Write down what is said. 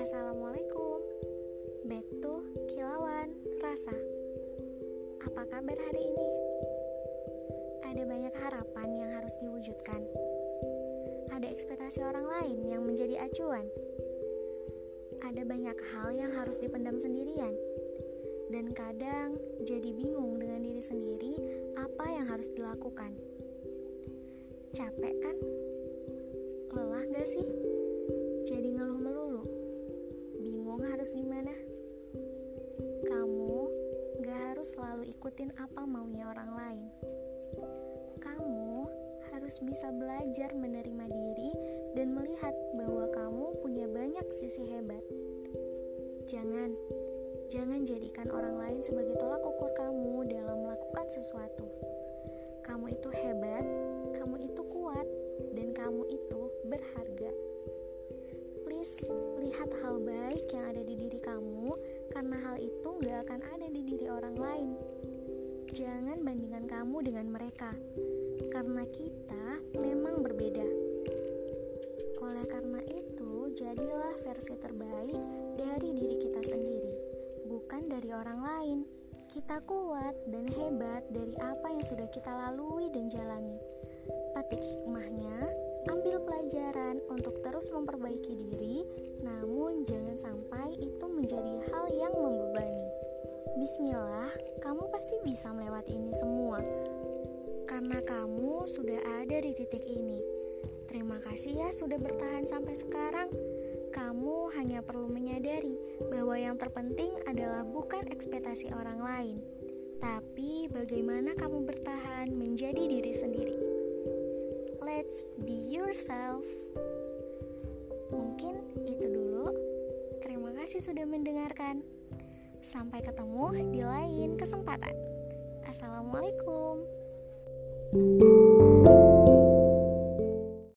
Assalamualaikum. Back to Kilauan Rasa. Apa kabar hari ini? Ada banyak harapan yang harus diwujudkan. Ada ekspektasi orang lain yang menjadi acuan. Ada banyak hal yang harus dipendam sendirian. Dan kadang jadi bingung dengan diri sendiri apa yang harus dilakukan Capek kan? Lelah gak sih? Jadi ngeluh melulu Bingung harus gimana? Kamu gak harus selalu ikutin apa maunya orang lain Kamu harus bisa belajar menerima diri Dan melihat bahwa kamu punya banyak sisi hebat Jangan, jangan jadikan orang lain sebagai tolak ukur kamu dalam melakukan sesuatu Kamu itu hebat, Please, lihat hal baik yang ada di diri kamu, karena hal itu gak akan ada di diri orang lain. Jangan bandingkan kamu dengan mereka, karena kita memang berbeda. Oleh karena itu, jadilah versi terbaik dari diri kita sendiri, bukan dari orang lain. Kita kuat dan hebat dari apa yang sudah kita lalui dan jalani. Petik hikmahnya, ambil pelajaran untuk terus memperbaiki diri, namun jangan sampai itu menjadi hal yang membebani. Bismillah, kamu pasti bisa melewati ini semua. Karena kamu sudah ada di titik ini. Terima kasih ya sudah bertahan sampai sekarang kamu hanya perlu menyadari bahwa yang terpenting adalah bukan ekspektasi orang lain, tapi bagaimana kamu bertahan menjadi diri sendiri. Let's be yourself. Mungkin itu dulu. Terima kasih sudah mendengarkan. Sampai ketemu di lain kesempatan. Assalamualaikum. thank you